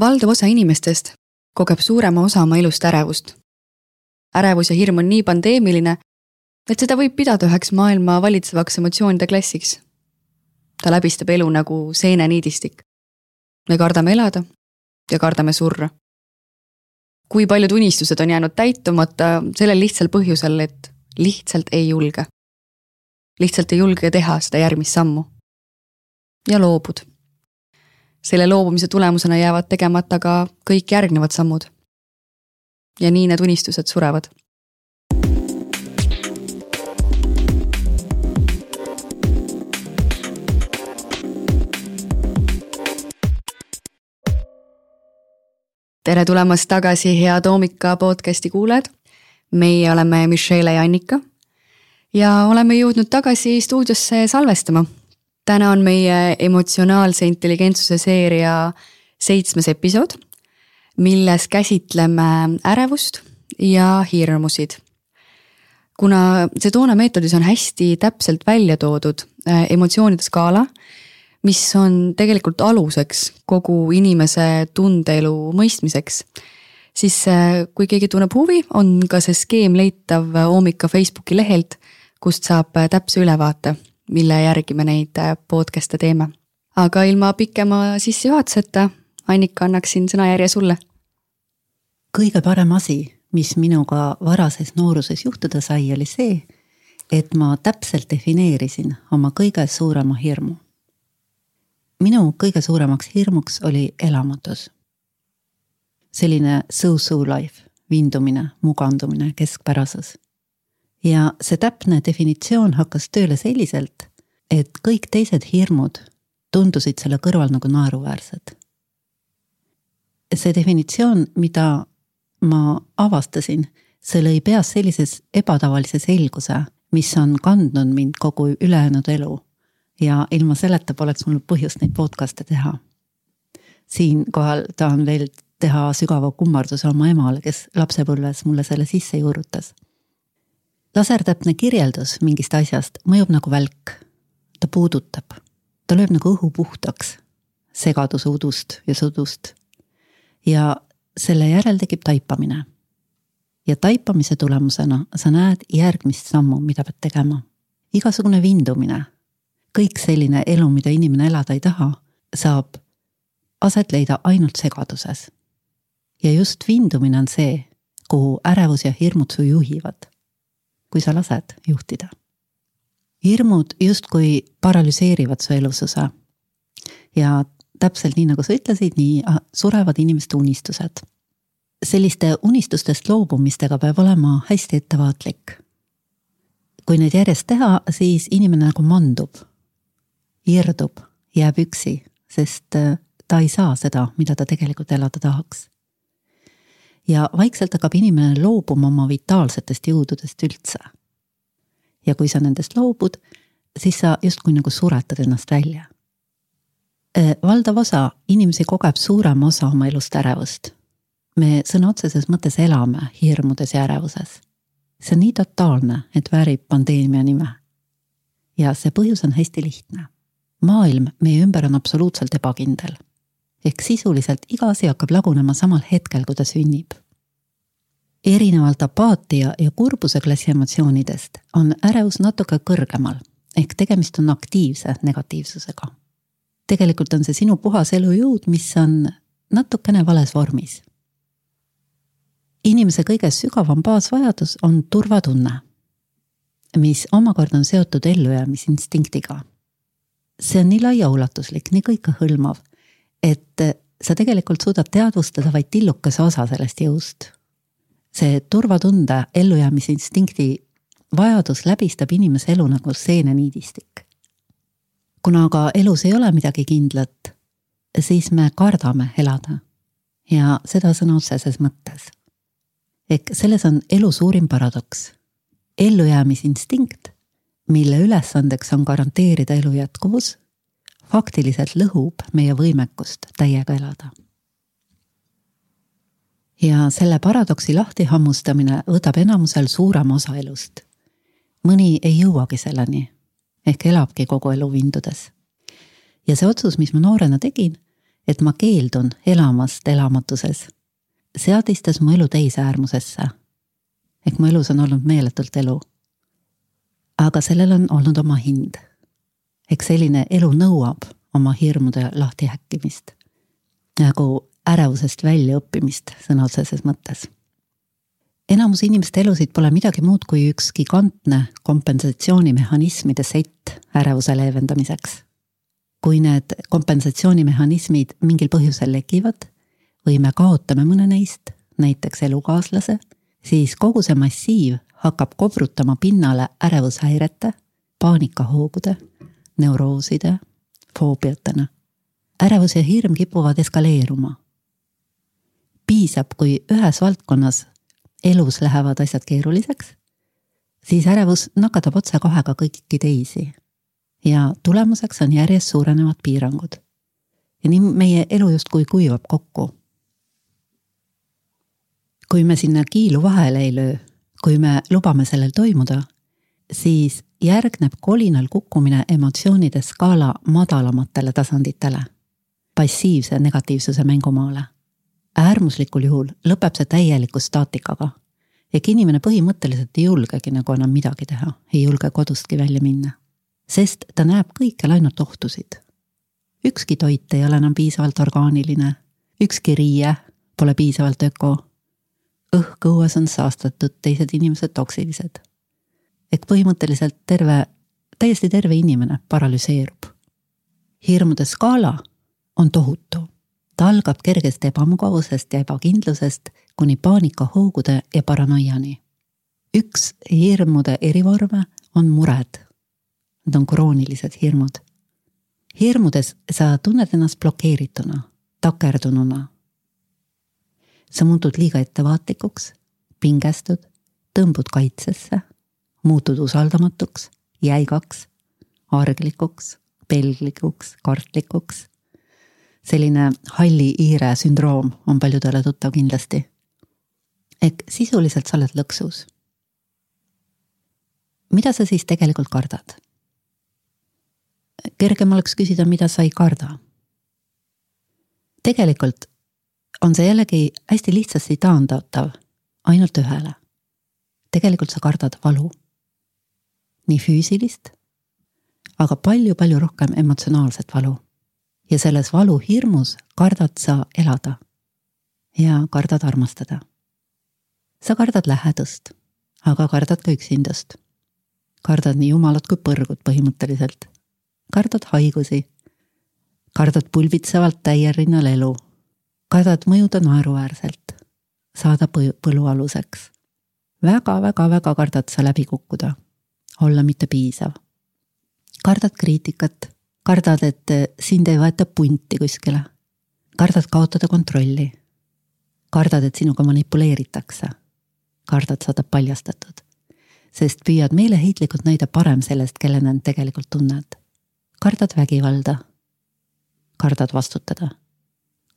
valdav osa inimestest kogeb suurema osa oma elust ärevust. ärevus ja hirm on nii pandeemiline, et seda võib pidada üheks maailma valitsevaks emotsioonide klassiks. ta läbistab elu nagu seeneniidistik. me kardame elada ja kardame surra. kui paljud unistused on jäänud täitumata sellel lihtsal põhjusel, et lihtsalt ei julge. lihtsalt ei julge teha seda järgmist sammu. ja loobud selle loobumise tulemusena jäävad tegemata ka kõik järgnevad sammud. ja nii need unistused surevad. tere tulemast tagasi, head Oomika podcasti kuulajad. meie oleme Michelle ja Annika ja oleme jõudnud tagasi stuudiosse salvestama täna on meie emotsionaalse intelligentsuse seeria seitsmes episood, milles käsitleme ärevust ja hirmusid. kuna Sedona meetodis on hästi täpselt välja toodud äh, emotsioonide skaala, mis on tegelikult aluseks kogu inimese tundeelu mõistmiseks, siis äh, kui keegi tunneb huvi, on ka see skeem leitav Oomika Facebooki lehelt, kust saab äh, täpse ülevaate mille järgi me neid äh, podcast'e teeme. aga ilma pikema sissejuhatuseta, Annika, annaksin sõnajärje sulle. kõige parem asi, mis minuga varases nooruses juhtuda sai, oli see, et ma täpselt defineerisin oma kõige suurema hirmu. minu kõige suuremaks hirmuks oli elamatus. selline so-so life, vindumine, mugandumine keskpärasus ja see täpne definitsioon hakkas tööle selliselt, et kõik teised hirmud tundusid selle kõrval nagu naeruväärsed. see definitsioon, mida ma avastasin, see lõi peas sellises ebatavalise selguse, mis on kandnud mind kogu ülejäänud elu. ja ilma selleta poleks mul põhjust neid podcast'e teha. siinkohal tahan veel teha sügava kummarduse oma emale, kes lapsepõlves mulle selle sisse juurutas lasertäpne kirjeldus mingist asjast mõjub nagu välk. ta puudutab, ta lööb nagu õhu puhtaks, segaduse udust ja sudust. ja selle järel tekib taipamine. ja taipamise tulemusena sa näed järgmist sammu, mida pead tegema. igasugune vindumine, kõik selline elu, mida inimene elada ei taha, saab aset leida ainult segaduses. ja just vindumine on see, kuhu ärevus ja hirmud su juhivad kui sa lased juhtida. hirmud justkui paralüseerivad su elusosa. ja täpselt nii, nagu sa ütlesid, nii ah, surevad inimeste unistused. selliste unistustest loobumistega peab olema hästi ettevaatlik. kui neid järjest teha, siis inimene nagu mandub, irdub, jääb üksi, sest äh, ta ei saa seda, mida ta tegelikult elada tahaks ja vaikselt hakkab inimene loobuma oma vitaalsetest jõududest üldse. ja kui sa nendest loobud, siis sa justkui nagu suretad ennast välja. Äh, valdav osa inimesi kogeb suurema osa oma elust ärevust. me sõna otseses mõttes elame hirmudes ja ärevuses. see on nii totaalne, et väärib pandeemia nime. ja see põhjus on hästi lihtne. maailm meie ümber on absoluutselt ebakindel ehk sisuliselt iga asi hakkab lagunema samal hetkel, kui ta sünnib. erinevalt apaatia ja kurbuse klassi emotsioonidest on ärevus natuke kõrgemal ehk tegemist on aktiivse negatiivsusega. tegelikult on see sinu puhas elujõud, mis on natukene vales vormis. inimese kõige sügavam baasvajadus on turvatunne, mis omakorda on seotud ellujäämisinstinktiga. see on nii laiaulatuslik, nii kõikehõlmav et sa tegelikult suudad teadvustada vaid tillukese osa sellest jõust. see turvatunde, ellujäämisinstinkti vajadus läbistab inimese elu nagu seeneniidistik. kuna aga elus ei ole midagi kindlat, siis me kardame elada ja seda sõna otseses mõttes. ehk selles on elu suurim paradoks. ellujäämisinstinkt, mille ülesandeks on garanteerida elu jätkuvus faktiliselt lõhub meie võimekust täiega elada. ja selle paradoksi lahtihammustamine võtab enamusel suurema osa elust. mõni ei jõuagi selleni ehk elabki kogu elu vindudes. ja see otsus, mis ma noorena tegin, et ma keeldun elamast elamatuses, seadistas mu elu teise äärmusesse. ehk mu elus on olnud meeletult elu. aga sellel on olnud oma hind. Eks selline elu nõuab oma hirmude lahtihäkkimist. nagu ärevusest väljaõppimist sõna otseses mõttes. enamus inimeste elusid pole midagi muud kui üks gigantne kompensatsioonimehhanismide sett ärevuse leevendamiseks kui need kompensatsioonimehhanismid mingil põhjusel lekivad või me kaotame mõne neist, näiteks elukaaslase, siis kogu see massiiv hakkab kobrutama pinnale ärevushäirete, paanikahoogude, neurooside, foobiatena. ärevus ja hirm kipuvad eskaleeruma. piisab, kui ühes valdkonnas elus lähevad asjad keeruliseks, siis ärevus nakatab otsekohe ka kõiki teisi ja tulemuseks on järjest suurenevad piirangud. ja nii meie elu justkui kuivab kokku. kui me sinna kiilu vahele ei löö, kui me lubame sellel toimuda, siis järgneb kolinal kukkumine emotsioonide skaala madalamatele tasanditele, passiivse negatiivsuse mängumaale. äärmuslikul juhul lõpeb see täieliku staatikaga ehk inimene põhimõtteliselt ei julgegi nagu enam midagi teha, ei julge kodustki välja minna sest ta näeb kõikjal ainult ohtusid. ükski toit ei ole enam piisavalt orgaaniline, ükski riie pole piisavalt öko. õhk õues on saastatud, teised inimesed toksilised. Ehk põhimõtteliselt terve, täiesti terve inimene paralüseerub. hirmude skaala on tohutu. ta algab kergest ebamugavusest ja ebakindlusest kuni paanikahoogude ja paranoiani. üks hirmude erivorme on mured Need on kroonilised hirmud. hirmudes sa tunned ennast blokeerituna, takerdununa. sa muutud liiga ettevaatlikuks, pingestud, tõmbud kaitsesse, muutud usaldamatuks, jäigaks, arglikuks, pelglikuks, kartlikuks. selline halli hiire sündroom on paljudele tuttav kindlasti. ehk sisuliselt sa oled lõksus. mida sa siis tegelikult kardad? kergem oleks küsida, mida sa ei karda. tegelikult on see jällegi hästi lihtsasti taandatav ainult ühele. tegelikult sa kardad valu. Nii füüsilist, aga palju-palju rohkem emotsionaalset valu. ja selles valuhirmus kardad sa elada. ja kardad armastada. sa kardad lähedust, aga kardad ka üksindust. kardad nii jumalat kui põrgut põhimõtteliselt kardad haigusi, kardad pulbitsevalt täiel rinnal elu, kardad mõjuda naeruväärselt, saada põlualuseks väga, väga, väga kardad sa läbi kukkuda, olla mitte piisav. kardad kriitikat, kardad, et sind ei võeta punti kuskile, kardad kaotada kontrolli, kardad, et sinuga manipuleeritakse, kardad saada paljastatud, sest püüad meeleheitlikult näida parem sellest, kellena end tegelikult tunned. Kardad vägivalda, kardad vastutada,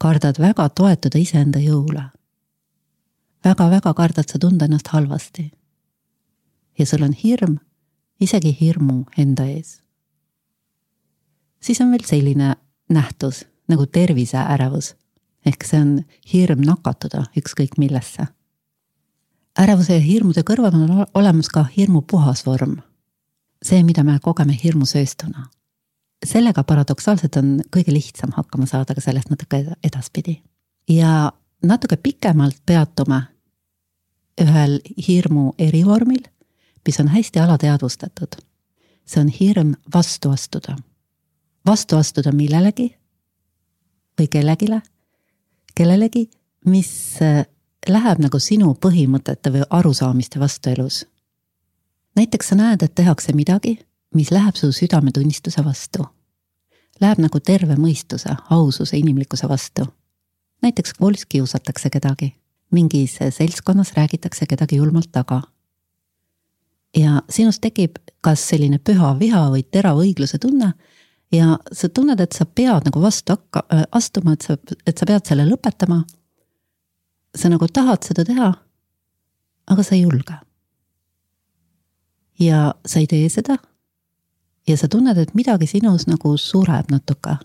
kardad väga toetuda iseenda jõule. Väga,. väga-väga kardad sa tunda ennast halvasti. ja sul on hirm, isegi hirmu enda ees. siis on veel selline nähtus nagu terviseärevus ehk see on hirm nakatuda ükskõik millesse. ärevuse ja hirmude kõrval on olemas ka hirmu puhas vorm. see, mida me kogeme hirmusööstuna sellega paradoksaalselt on kõige lihtsam hakkama saada ka sellest natuke edaspidi. ja natuke pikemalt peatume ühel hirmu erivormil, mis on hästi alateadvustatud. see on hirm vastu astuda. vastu astuda millelegi või kellegile, kellelegi, mis äh, läheb nagu sinu põhimõtete või arusaamiste vastu elus. näiteks sa näed, et tehakse midagi mis läheb su südametunnistuse vastu. Läheb nagu terve mõistuse, aususe, inimlikkuse vastu. näiteks koolis kiusatakse kedagi, mingis seltskonnas räägitakse kedagi julmalt taga. Ja sinus tekib kas selline püha viha või terav õigluse tunne ja sa tunned, et sa pead nagu vastu hakka-, äh, astuma, et sa, et sa pead selle lõpetama. sa nagu tahad seda teha, aga sa ei julge. ja sa ei tee seda ja sa tunned, et midagi sinus nagu sureb natuke.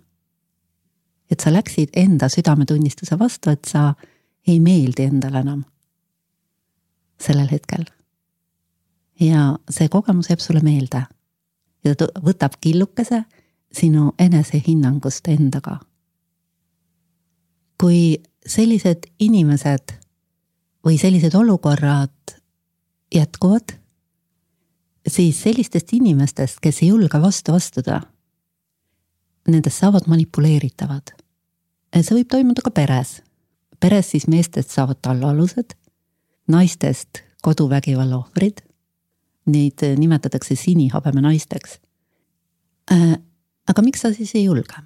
et sa läksid enda südametunnistuse vastu, et sa ei meeldi endale enam sellel hetkel. Ja see kogemus jääb sulle meelde ja ta võtab killukese sinu enesehinnangust endaga. kui sellised inimesed või sellised olukorrad jätkuvad, siis sellistest inimestest, kes ei julge vastu astuda, nendest saavad manipuleeritavad. see võib toimuda ka peres. peres siis meestest saavad tallaalused, naistest koduvägivalla ohvrid. Neid nimetatakse sinihabeme naisteks. Äh, aga miks sa siis ei julge?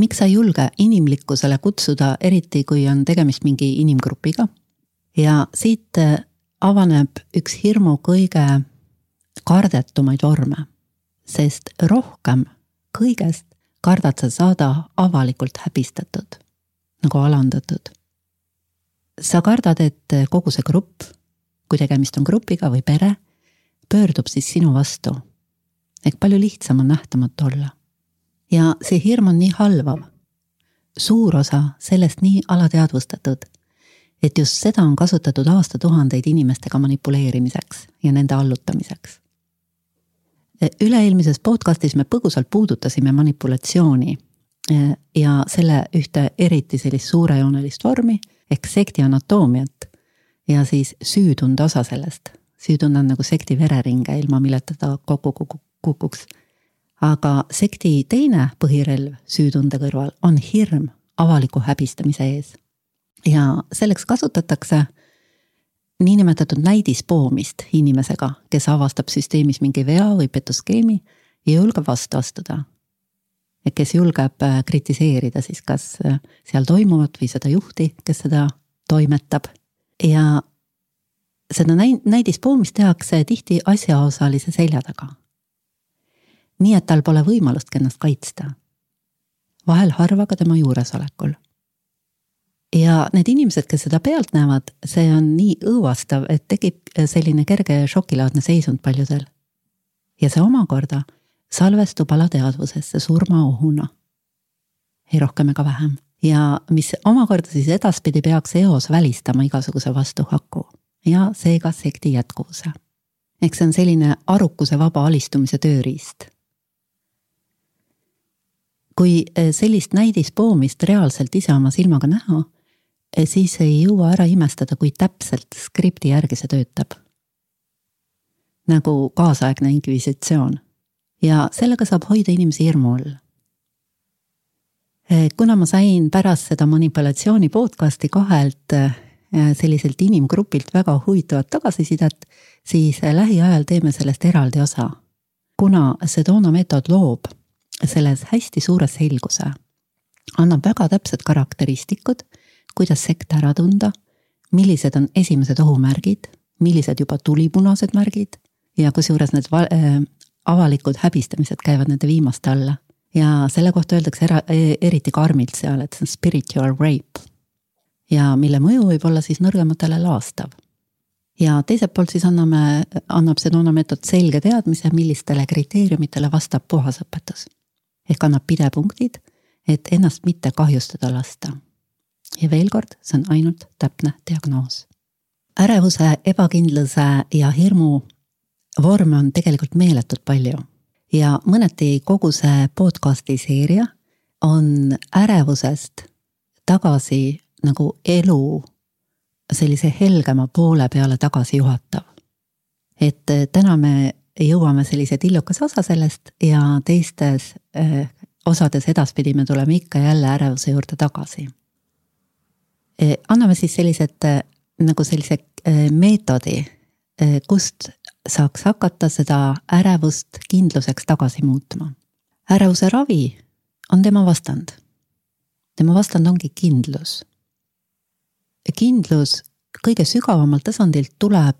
miks sa ei julge inimlikkusele kutsuda, eriti kui on tegemist mingi inimgrupiga? ja siit äh, avaneb üks hirmu kõige kardetumaid vorme, sest rohkem kõigest kardad sa saada avalikult häbistatud, nagu alandatud. sa kardad, et kogu see grupp, kui tegemist on grupiga või pere, pöördub siis sinu vastu. ehk palju lihtsam on nähtamatu olla ja see hirm on nii halvav. suur osa sellest nii alateadvustatud, et just seda on kasutatud aastatuhandeid inimestega manipuleerimiseks ja nende allutamiseks. üle-eelmises podcastis me põgusalt puudutasime manipulatsiooni eh, ja selle ühte eriti sellist suurejoonelist vormi ehk sekti anatoomiat ja siis süütunde osa sellest. süütund on nagu sekti vereringe, ilma milleta ta kokku kukuks aga sekti teine põhirelv süütunde kõrval on hirm avaliku häbistamise ees. ja selleks kasutatakse niinimetatud näidispoomist inimesega, kes avastab süsteemis mingi vea või petuskeemi ja julgeb vastu astuda. et kes julgeb äh, kritiseerida siis kas äh, seal toimuvat või seda juhti, kes seda toimetab ja seda näidispoomist tehakse tihti asjaosalise selja taga nii et tal pole võimalustki ennast kaitsta. vahel harva ka tema juuresolekul. ja need inimesed, kes seda pealt näevad, see on nii õõvastav, et tekib selline kerge šokilaadne seisund paljudel. ja see omakorda salvestub alateadvusesse surmaohuna. ei rohkem ega vähem ja mis omakorda siis edaspidi peaks eos välistama igasuguse vastuhaku ja seega sekti jätkuvuse. ehk see on selline arukuse vaba alistumise tööriist kui eh, sellist näidispoomist reaalselt ise oma silmaga näha, eh, siis ei jõua ära imestada, kui täpselt skripti järgi see töötab. nagu kaasaegne inkvisitsioon ja sellega saab hoida inimesi hirmu all. Kuna ma sain pärast seda manipulatsiooni podcast'i kahelt selliselt inimgrupilt väga huvitavat tagasisidet, siis lähiajal teeme sellest eraldi osa. kuna Sedona meetod loob selles hästi suure selguse. annab väga täpsed karakteristikud, kuidas sekte ära tunda, millised on esimesed ohumärgid, millised juba tulipunased märgid ja kusjuures need äh, avalikud häbistamised käivad nende viimaste alla. Ja selle kohta öeldakse era, e, eriti karmilt seal, et see on spiritual rape. ja mille mõju võib olla siis nõrgematele laastav ja teiselt poolt siis anname, annab see Donna meetod selge teadmise, millistele kriteeriumitele vastab puhas õpetus ehk annab pidepunktid, et ennast mitte kahjustada lasta. ja veel kord, see on ainult täpne diagnoos. ärevuse, ebakindluse ja hirmu vorme on tegelikult meeletult palju ja mõneti kogu see podcast'i seeria on ärevusest tagasi nagu elu sellise helgema poole peale tagasi juhatav. et täna me jõuame sellise tillukese osa sellest ja teistes eh, osades edaspidi me tuleme ikka jälle ärevuse juurde tagasi. Eh, anname siis sellised eh, nagu sellise meetodi, kust saaks hakata seda ärevust kindluseks tagasi muutma. ärevuse ravi on tema vastand. tema vastand ongi kindlus. kindlus kõige sügavamal tasandilt tuleb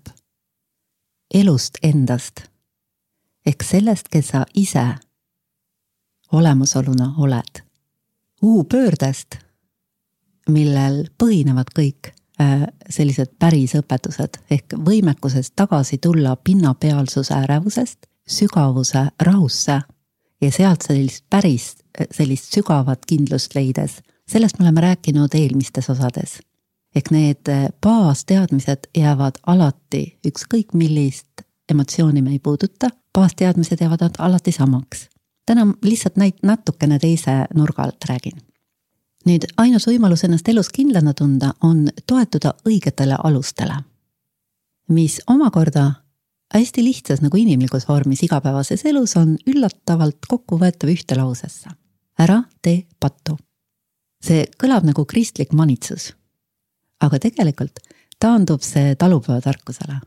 elust endast ehk sellest, kes sa ise olemusoluna oled. U-pöördest, millel põhinevad kõik äh, sellised pärisõpetused ehk võimekusest tagasi tulla pinnapealsuse ärevusest sügavuse rahusse ja sealt sellist päris, sellist sügavat kindlust leides, sellest me oleme rääkinud eelmistes osades. ehk need baasteadmised jäävad alati, ükskõik millist emotsiooni me ei puuduta, baasteadmised jäävad alati samaks. täna lihtsalt näit-, natukene teise nurga alt räägin. Nüüd ainus võimalus ennast elus kindlana tunda on toetuda õigetele alustele, mis omakorda hästi lihtsas nagu inimlikus vormis igapäevases elus on üllatavalt kokkuvõetav ühte lausesse. ära tee pattu. see kõlab nagu kristlik manitsus. aga tegelikult taandub see talupojatarkusele.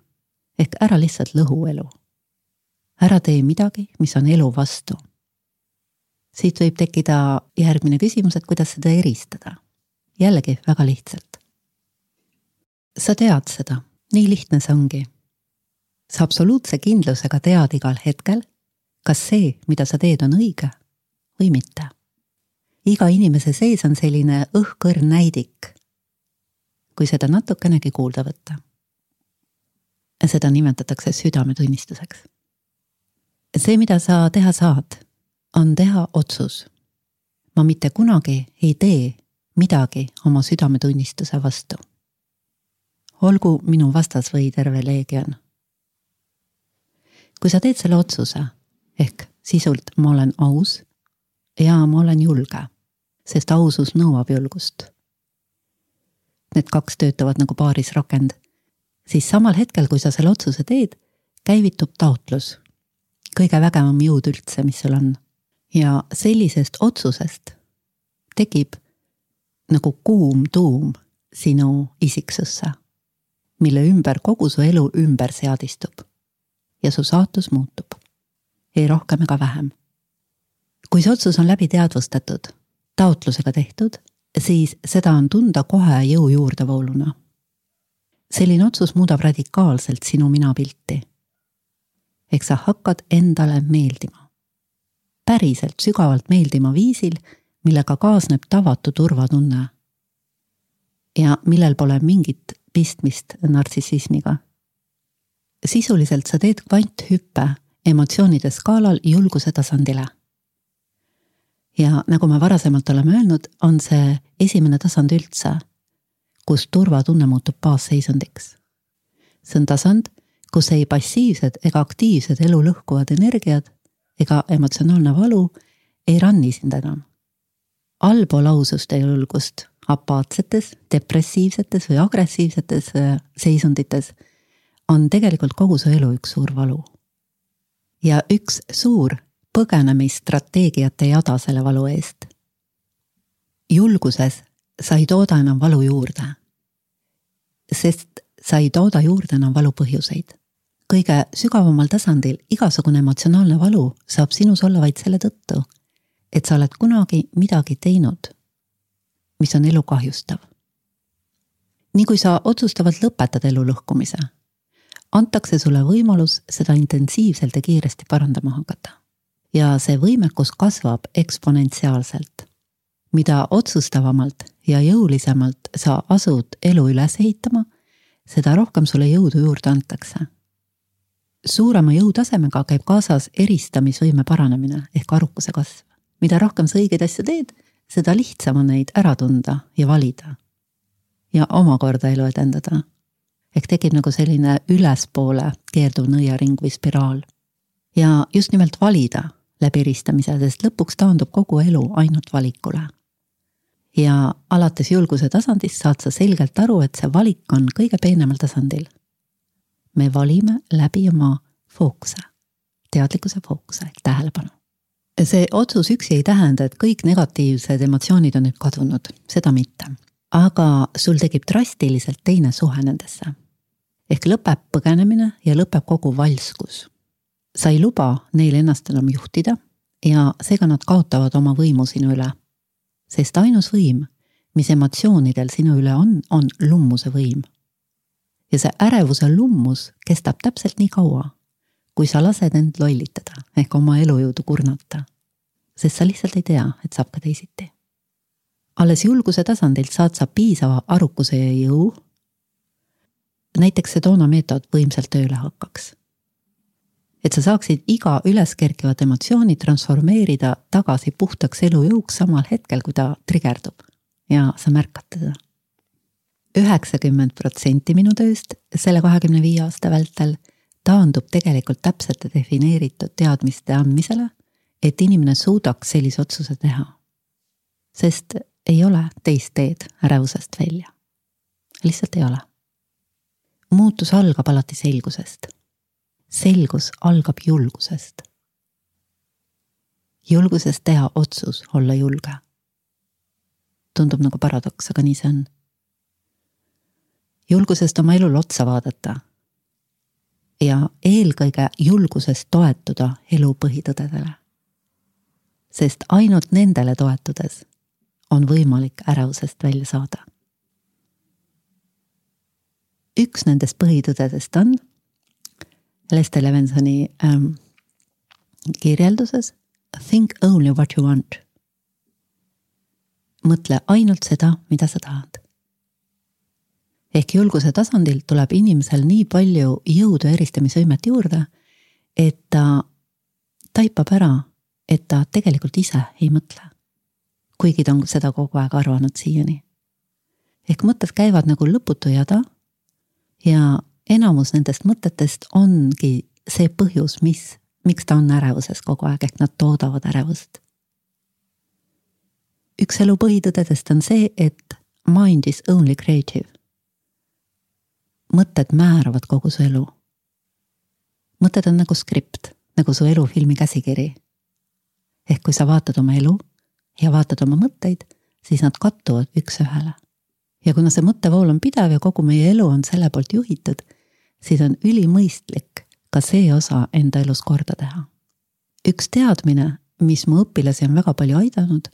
ehk ära lihtsalt lõhu elu. ära tee midagi, mis on elu vastu. Siit võib tekkida järgmine küsimus, et kuidas seda eristada. jällegi väga lihtsalt. sa tead seda, nii lihtne see ongi sa absoluutse kindlusega tead igal hetkel, kas see, mida sa teed, on õige või mitte. iga inimese sees on selline õhkõrn näidik, kui seda natukenegi kuulda võtta. seda nimetatakse südametunnistuseks. see, mida sa teha saad, on teha otsus. ma mitte kunagi ei tee midagi oma südametunnistuse vastu. olgu minu vastas või terve leegion kui sa teed selle otsuse, ehk sisult ma olen aus ja ma olen julge, sest ausus nõuab julgust. Need kaks töötavad nagu paarisrakend, siis samal hetkel, kui sa selle otsuse teed, käivitub taotlus. kõige vägevam jõud üldse, mis sul on. Ja sellisest otsusest tekib nagu kuum tuum sinu isiksusse, mille ümber kogu su elu ümber seadistub ja su saatus muutub. ei rohkem ega vähem. kui see otsus on läbi teadvustatud, taotlusega tehtud, siis seda on tunda kohe jõu juurdevooluna. selline otsus muudab radikaalselt sinu minapilti. ehk sa hakkad endale meeldima. Päriselt sügavalt meeldima viisil, millega kaasneb tavatu turvatunne. ja millel pole mingit pistmist nartsissismiga sisuliselt sa teed kvanthüppe emotsioonide skaalal julguse tasandile. ja nagu me varasemalt oleme öelnud, on see esimene tasand üldse, kus turvatunne muutub baasseisundiks. see on tasand, kus ei passiivsed ega aktiivsed elu lõhkuvad energiad ega emotsionaalne valu ei ranni sind enam. allpool ausust ja julgust apaatsetes, depressiivsetes või agressiivsetes äh, seisundites on tegelikult kogu su elu üks suur valu. ja üks suur põgenemisstrateegiate jada selle valu eest. julguses sa ei tooda enam valu juurde. sest sa ei tooda juurde enam valu põhjuseid. Kõige sügavamal tasandil igasugune emotsionaalne valu saab sinus olla vaid selle tõttu, et sa oled kunagi midagi teinud, mis on elu kahjustav. nii kui sa otsustavalt lõpetad elu lõhkumise antakse sulle võimalus seda intensiivselt ja kiiresti parandama hakata. ja see võimekus kasvab eksponentsiaalselt. mida otsustavamalt ja jõulisemalt sa asud elu üles ehitama, seda rohkem sulle jõudu juurde antakse. Suurema jõutasemega käib kaasas eristamisvõime paranemine ehk arukuse kasv. mida rohkem sa õigeid asju teed, seda lihtsam on neid ära tunda ja valida. ja omakorda elu edendada ehk tekib nagu selline ülespoole keerduv nõiaring või spiraal. ja just nimelt valida läbi eristamise, sest lõpuks taandub kogu elu ainult valikule. ja alates julguse tasandist saad sa selgelt aru, et see valik on kõige peenemal tasandil. Me valime läbi oma fookuse, teadlikkuse fookuse ehk tähelepanu see otsus üksi ei tähenda, et kõik negatiivsed emotsioonid on nüüd kadunud, seda mitte. aga sul tekib drastiliselt teine suhe nendesse ehk lõpeb põgenemine ja lõpeb kogu valskus. sa ei luba neil ennast enam juhtida ja seega nad kaotavad oma võimu sinu üle. sest ainus võim, mis emotsioonidel sinu üle on, on lummuse võim. Ja see ärevuse lummus kestab täpselt nii kaua, kui sa lased end lollitada ehk oma elujõudu kurnata. sest sa lihtsalt ei tea, et saab ka teisiti. alles julguse tasandilt saad sa piisava arukuse ja jõu näiteks see Toona meetod võimsalt tööle hakkaks. et sa saaksid iga üles kerkivat emotsiooni transformeerida tagasi puhtaks elujõuks samal hetkel, kui ta trigerdub ja sa märkad teda. Üheksakümmend protsenti minu tööst selle kahekümne viie aasta vältel taandub tegelikult täpsete defineeritud teadmiste andmisele, et inimene suudaks sellise otsuse teha. sest ei ole teist teed ärevusest välja. lihtsalt ei ole. muutus algab alati selgusest. selgus algab julgusest. julgusest teha otsus olla julge. tundub nagu paradoks, aga nii see on. Julgusest oma elule otsa vaadata ja eelkõige julguses toetuda elu põhitõdedele. sest ainult nendele toetudes on võimalik ärevusest välja saada. üks nendest põhitõdedest on Lester Levensoni ähm, kirjelduses Think only what you want. mõtle ainult seda, mida sa tahad ehk julguse tasandil tuleb inimesel nii palju jõudu ja eristamisvõimet juurde, et ta taipab ära, et ta tegelikult ise ei mõtle. kuigi ta on seda kogu aeg arvanud siiani. ehk mõtted käivad nagu lõputu jada ja enamus nendest mõtetest ongi see põhjus, mis, miks ta on ärevuses kogu aeg, ehk nad toodavad ärevust. üks elu põhitõdedest on see, et mind is only creative mõtted määravad kogu su elu. mõtted on nagu skript, nagu su elufilmi käsikiri. ehk kui sa vaatad oma elu ja vaatad oma mõtteid, siis nad kattuvad üks-ühele. ja kuna see mõttevool on pidev ja kogu meie elu on selle poolt juhitud, siis on ülimõistlik ka see osa enda elus korda teha. üks teadmine, mis mu õpilasi on väga palju aidanud,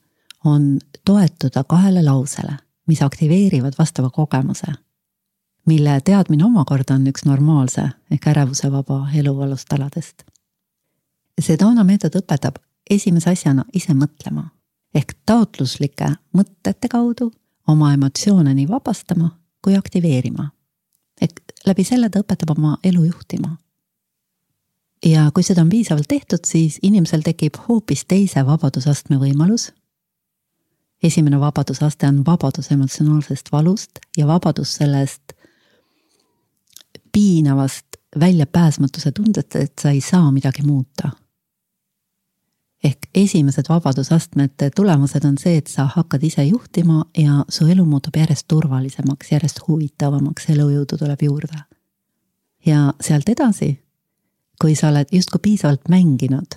on toetuda kahele lausele, mis aktiveerivad vastava kogemuse mille teadmine omakorda on üks normaalse ehk ärevusevaba elu alustaladest. Sedona meetod õpetab esimese asjana ise mõtlema ehk taotluslike mõtete kaudu oma emotsioone nii vabastama kui aktiveerima. ehk läbi selle ta õpetab oma elu juhtima. ja kui seda on piisavalt tehtud, siis inimesel tekib hoopis teise vabadusastme võimalus. esimene vabadusaste on vabadus emotsionaalsest valust ja vabadus sellest piinavast väljapääsmatuse tundest, et sa ei saa midagi muuta. ehk esimesed vabadusastmete tulemused on see, et sa hakkad ise juhtima ja su elu muutub järjest turvalisemaks, järjest huvitavamaks, elujõudu tuleb juurde. ja sealt edasi, kui sa oled justkui piisavalt mänginud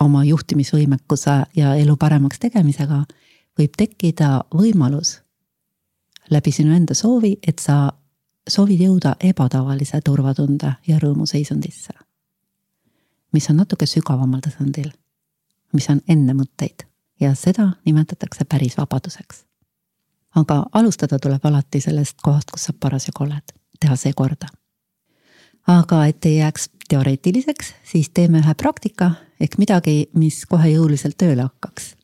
oma juhtimisvõimekuse ja elu paremaks tegemisega, võib tekkida võimalus läbi sinu enda soovi, et sa soovid jõuda ebatavalise turvatunde ja rõõmu seisundisse, mis on natuke sügavamal tasandil, mis on enne mõtteid ja seda nimetatakse päris vabaduseks. aga alustada tuleb alati sellest kohast, kus sa parasjagu oled, teha see korda. aga et ei jääks teoreetiliseks, siis teeme ühe praktika ehk midagi, mis kohe jõuliselt tööle hakkaks.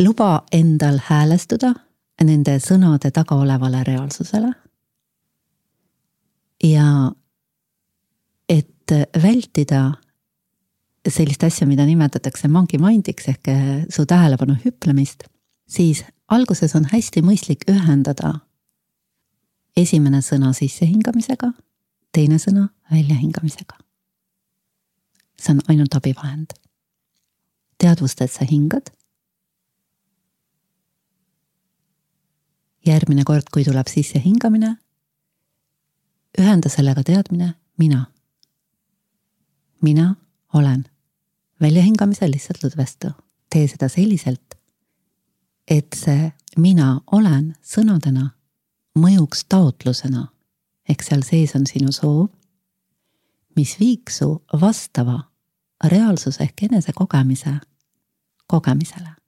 luba endal häälestuda nende sõnade taga olevale reaalsusele. ja et vältida sellist asja, mida nimetatakse monkey mind'iks ehk su tähelepanu hüplemist, siis alguses on hästi mõistlik ühendada esimene sõna sissehingamisega, teine sõna väljahingamisega. see on ainult abivahend. teadvust, et sa hingad järgmine kord, kui tuleb sisse hingamine, ühenda sellega teadmine mina. mina olen. väljahingamisel lihtsalt lõdvestu. tee seda selliselt, et see mina olen sõnadena mõjuks taotlusena ehk seal sees on sinu soov, mis viiks su vastava reaalsuse ehk enesekogemise kogemisele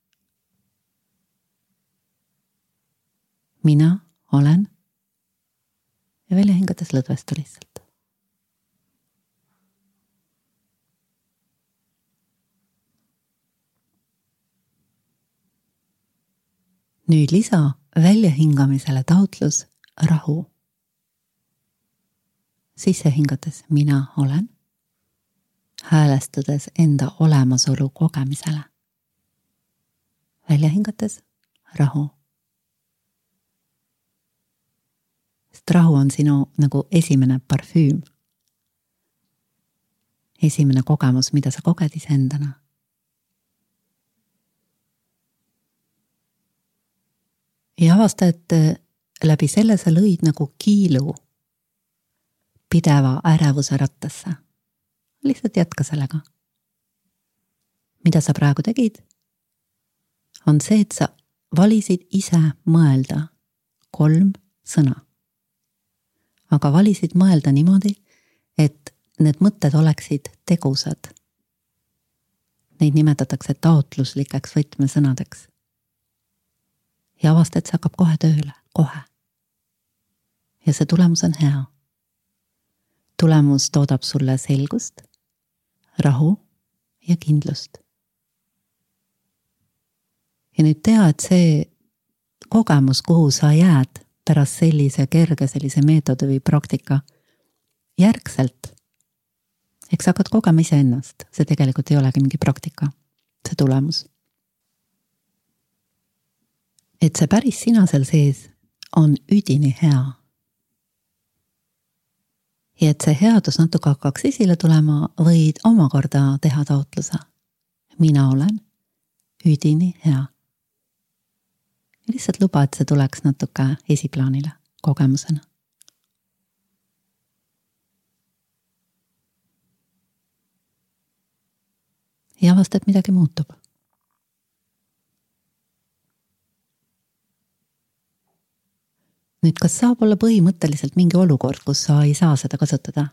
mina olen. ja välja hingates lõdvestu lihtsalt. nüüd lisa väljahingamisele taotlus rahu. sisse hingates mina olen, häälestades enda olemasolu kogemisele. välja hingates rahu. Sest rahu on sinu nagu esimene parfüüm. esimene kogemus, mida sa koged iseendana ja avasta, et äh, läbi selle sa lõid nagu kiilu pideva ärevuse rattasse. lihtsalt jätka sellega. mida sa praegu tegid? on see, et sa valisid ise mõelda kolm sõna. Aga valisid mõelda niimoodi, et need mõtted oleksid tegusad. Neid nimetatakse taotluslikeks võtmesõnadeks ja avasta, et see hakkab kohe tööle, kohe. ja see tulemus on hea. tulemus toodab sulle selgust, rahu ja kindlust. ja nüüd tea, et see kogemus, kuhu sa jääd pärast sellise kerge sellise meetodi või praktika järgselt, eks sa hakkad kogema iseennast, see tegelikult ei olegi mingi praktika, see tulemus et see päris sina seal sees on üdini hea. ja et see headus natuke hakkaks esile tulema, võid omakorda teha taotluse. mina olen üdini hea. Lihtsalt luba, et see tuleks natuke esiplaanile kogemusena. ja avasta, et midagi muutub nüüd, kas saab olla põhimõtteliselt mingi olukord, kus sa ei saa seda kasutada?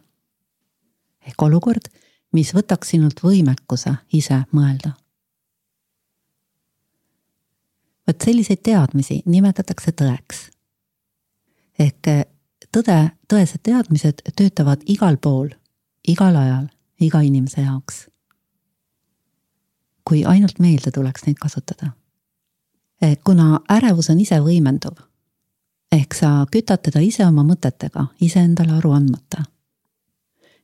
ehk olukord, mis võtaks sinult võimekuse ise mõelda. Vot selliseid teadmisi nimetatakse tõeks. ehk tõde, tõesed teadmised töötavad igal pool, igal ajal, iga inimese jaoks. kui ainult meelde tuleks neid kasutada. kuna ärevus on ise võimenduv ehk sa kütad teda ise oma mõtetega, iseendale aru andmata.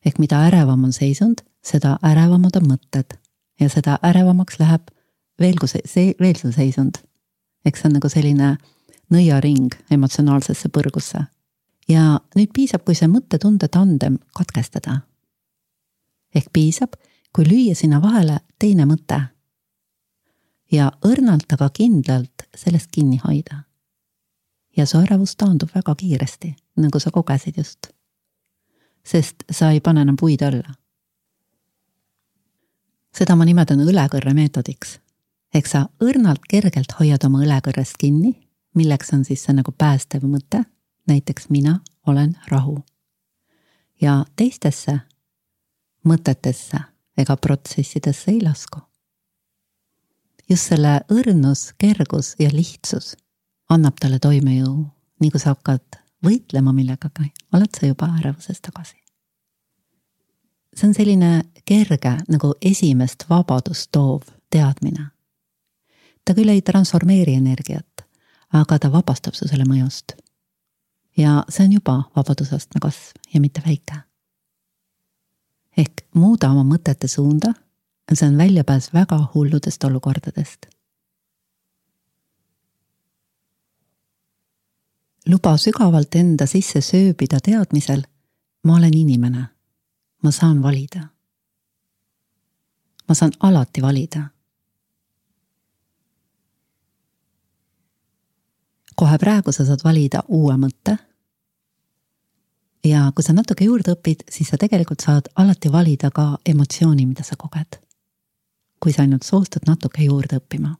ehk mida ärevam on seisund, seda ärevamad on mõtted ja seda ärevamaks läheb veel kui see, see, veel see seisund. Eks see on nagu selline nõiaring emotsionaalsesse põrgusse. ja nüüd piisab, kui see mõttetunde tandem katkestada. ehk piisab, kui lüüa sinna vahele teine mõte. ja õrnalt, aga kindlalt sellest kinni hoida ja su ärevus taandub väga kiiresti, nagu sa kogesid just. sest sa ei pane enam puid alla. seda ma nimetan õlekõrre meetodiks. Ehk sa õrnalt kergelt hoiad oma õlekõrrest kinni, milleks on siis see nagu päästev mõte, näiteks mina olen rahu. ja teistesse mõtetesse ega protsessidesse ei lasku. just selle õrnus, kergus ja lihtsus annab talle toimejõu, nii kui sa hakkad võitlema millegagi, oled sa juba ärevuses tagasi. see on selline kerge nagu esimest vabadust toov teadmine. Ta küll ei transformeeri energiat, aga ta vabastab su selle mõjust. ja see on juba vabadusastme kasv ja mitte väike. ehk muuda oma mõtete suunda, see on väljapääs väga hulludest olukordadest luba sügavalt enda sisse sööbida teadmisel, ma olen inimene. ma saan valida. ma saan alati valida. Kohe praegu sa saad valida uue mõtte. ja kui sa natuke juurde õpid, siis sa tegelikult saad alati valida ka emotsiooni, mida sa koged. kui sa ainult soostud natuke juurde õppima.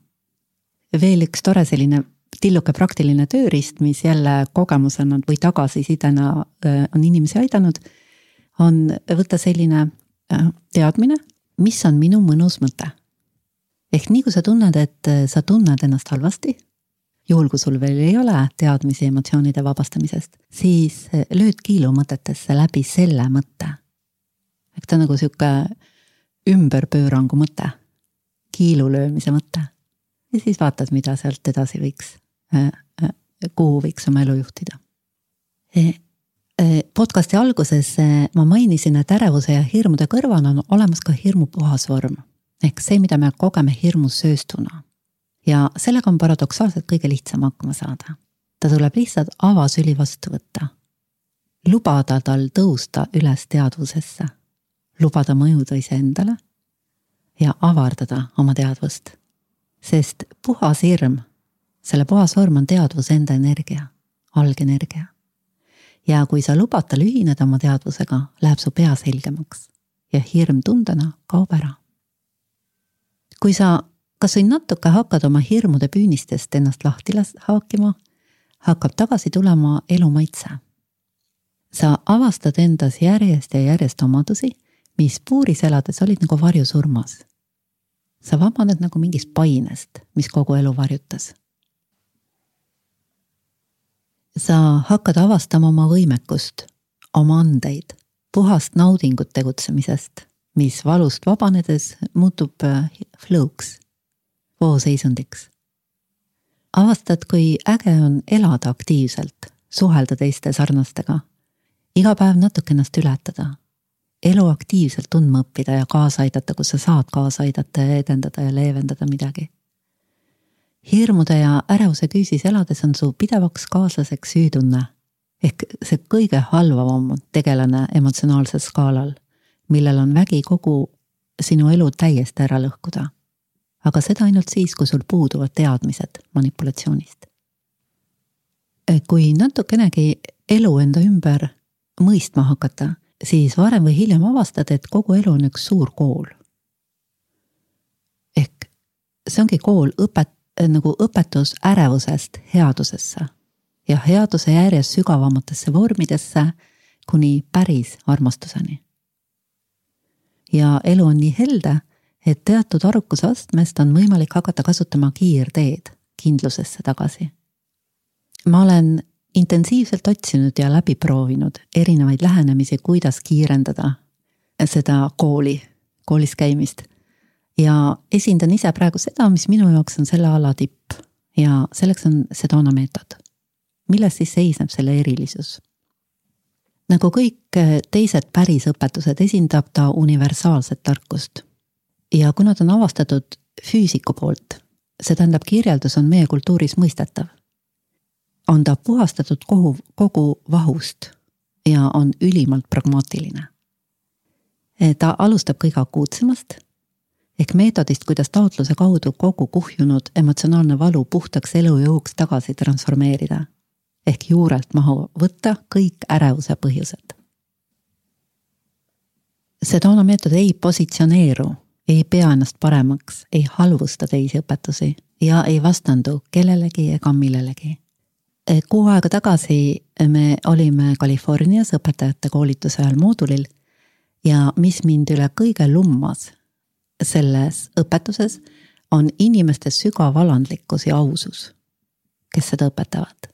veel üks tore selline tilluke praktiline tööriist, mis jälle kogemusena või tagasisidena äh, on inimesi aidanud, on võtta selline äh, teadmine, mis on minu mõnus mõte. ehk nii kui sa tunned, et äh, sa tunned ennast halvasti, juhul kui sul veel ei ole teadmisi emotsioonide vabastamisest, siis lööd kiilu mõtetesse läbi selle mõtte. ehk ta on nagu sihuke ümberpöörangu mõte, kiilu löömise mõte. ja siis vaatad, mida sealt edasi võiks Äh, äh, kuhu võiks oma elu juhtida. podcasti alguses ma mainisin, et ärevuse ja hirmude kõrval on olemas ka hirmu puhas vorm ehk see, mida me kogeme hirmus sööstuna. Ja sellega on paradoksaalselt kõige lihtsam hakkama saada. ta tuleb lihtsalt avasüli vastu võtta. lubada tal tõusta üles teadvusesse, lubada mõjuda iseendale ja avardada oma teadvust. sest puhas hirm, selle puhas vorm on teadvuse enda energia, algenergia. ja kui sa lubad tal ühineda oma teadvusega, läheb su pea selgemaks ja hirm tundena kaob ära. kui sa kas või natuke hakkad oma hirmude püünistest ennast lahti haakima, hakkab tagasi tulema elu maitse. sa avastad endas järjest ja järjest omadusi mis puuris elades olid nagu varjusurmas. sa vabaned nagu mingist painest, mis kogu elu varjutas. sa hakkad avastama oma võimekust, oma andeid, puhast naudingut tegutsemisest, mis valust vabanedes muutub äh, flow'ks, vooseisundiks. avastad, kui äge on elada aktiivselt, suhelda teiste sarnastega, iga päev natuke ennast ületada elu aktiivselt tundma õppida ja kaasa aidata, kus sa saad kaasa aidata ja edendada ja leevendada midagi. hirmude ja ärevuse küüsis elades on su pidevaks kaaslaseks süütunne ehk see kõige halvavam tegelane emotsionaalsel skaalal, millel on vägi kogu sinu elu täiesti ära lõhkuda. Aga seda ainult siis, kui sul puuduvad teadmised manipulatsioonist. kui natukenegi elu enda ümber mõistma hakata siis varem või hiljem avastad, et kogu elu on üks suur kool. ehk see ongi kool õpet-, nagu õpetus ärevusest headusesse ja headuse järjest sügavamatesse vormidesse kuni päris armastuseni. ja elu on nii helde, et teatud arukuse astmest on võimalik hakata kasutama kiirteed kindlusesse tagasi. ma olen intensiivselt otsinud ja läbi proovinud erinevaid lähenemisi, kuidas kiirendada seda kooli, koolis käimist. ja esindan ise praegu seda, mis minu jaoks on selle ala tipp ja selleks on Sedona meetod. milles siis seisneb selle erilisus? nagu kõik teised pärisõpetused, esindab ta universaalset tarkust. Ja kuna ta on avastatud füüsiku poolt, see tähendab, kirjeldus on meie kultuuris mõistetav on ta puhastatud kogu, kogu vahust ja on ülimalt pragmaatiline. ta alustab kõige akuutsemast ehk meetodist, kuidas taotluse kaudu kogu kuhjunud emotsionaalne valu puhtaks elujõuks tagasi transformeerida. ehk juurelt maha võtta kõik ärevuse põhjused. Sedona meetod ei positsioneeru, ei pea ennast paremaks, ei halvusta teisi õpetusi ja ei vastandu kellelegi ega millelegi Eh, kuu aega tagasi me olime Californias õpetajate koolituse ajal moodulil ja mis mind üle kõige lummas selles õpetuses, on inimeste sügav alandlikkus ja ausus, kes seda õpetavad.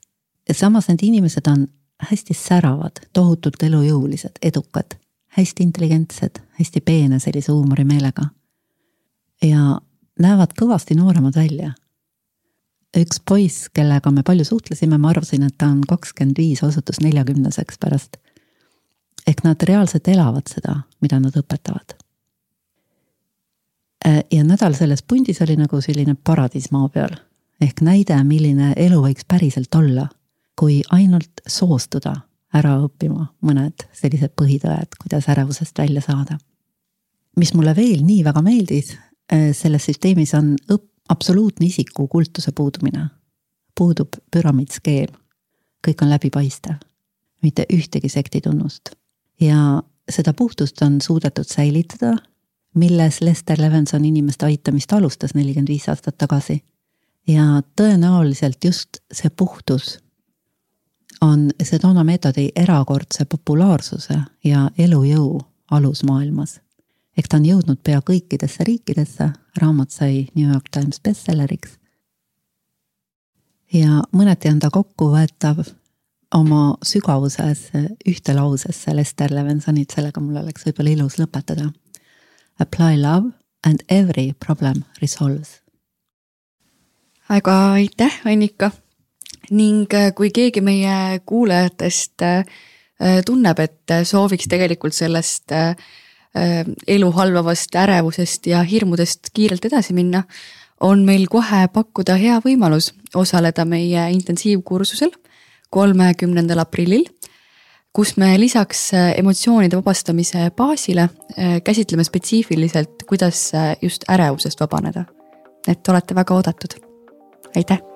samas need inimesed on hästi säravad, tohutult elujõulised, edukad, hästi intelligentsed, hästi peene sellise huumorimeelega. Ja näevad kõvasti nooremad välja üks poiss, kellega me palju suhtlesime, ma arvasin, et ta on kakskümmend viis, osutus neljakümneseks pärast. ehk nad reaalselt elavad seda, mida nad õpetavad. Äh, ja nädal selles pundis oli nagu selline paradiis maa peal ehk näide, milline elu võiks päriselt olla, kui ainult soostuda ära õppima mõned sellised põhitõed, kuidas ärevusest välja saada. mis mulle veel nii väga meeldis selles süsteemis on õpp, absoluutne isiku kultuse puudumine. puudub püramiidskeem. kõik on läbipaistev, mitte ühtegi sekti tunnust. ja seda puhtust on suudetud säilitada, milles Lester Levenson inimeste aitamist alustas nelikümmend viis aastat tagasi. ja tõenäoliselt just see puhtus on Sedona meetodi erakordse populaarsuse ja elujõu alus maailmas ehk ta on jõudnud pea kõikidesse riikidesse, raamat sai New York Times bestselleriks. ja mõneti on ta kokkuvõetav oma sügavuses ühte lausesse Lester Levensonit, sellega mul oleks võib-olla ilus lõpetada. Apply love and every problem resolves. aga aitäh, Annika ning äh, kui keegi meie kuulajatest äh, tunneb, et sooviks tegelikult sellest elu halvavast ärevusest ja hirmudest kiirelt edasi minna, on meil kohe pakkuda hea võimalus osaleda meie intensiivkursusel kolmekümnendal aprillil kus me lisaks äh, emotsioonide vabastamise baasile äh, käsitleme spetsiifiliselt, kuidas äh, just ärevusest vabaneda. et olete väga oodatud. aitäh